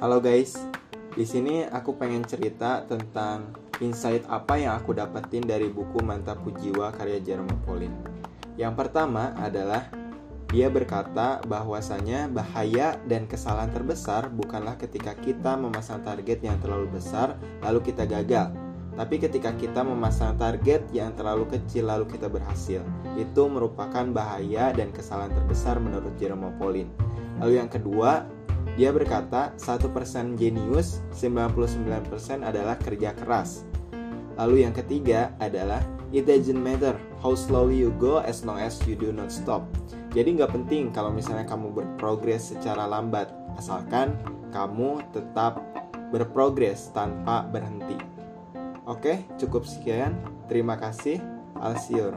Halo guys, di sini aku pengen cerita tentang insight apa yang aku dapetin dari buku Mantap Jiwa karya Jerome Pauline. Yang pertama adalah dia berkata bahwasanya bahaya dan kesalahan terbesar bukanlah ketika kita memasang target yang terlalu besar lalu kita gagal, tapi ketika kita memasang target yang terlalu kecil lalu kita berhasil. Itu merupakan bahaya dan kesalahan terbesar menurut Jerome Pauline. Lalu yang kedua, dia berkata, 1% jenius, 99% adalah kerja keras. Lalu yang ketiga adalah, it doesn't matter how slowly you go as long as you do not stop. Jadi nggak penting kalau misalnya kamu berprogres secara lambat, asalkan kamu tetap berprogres tanpa berhenti. Oke, cukup sekian. Terima kasih. I'll.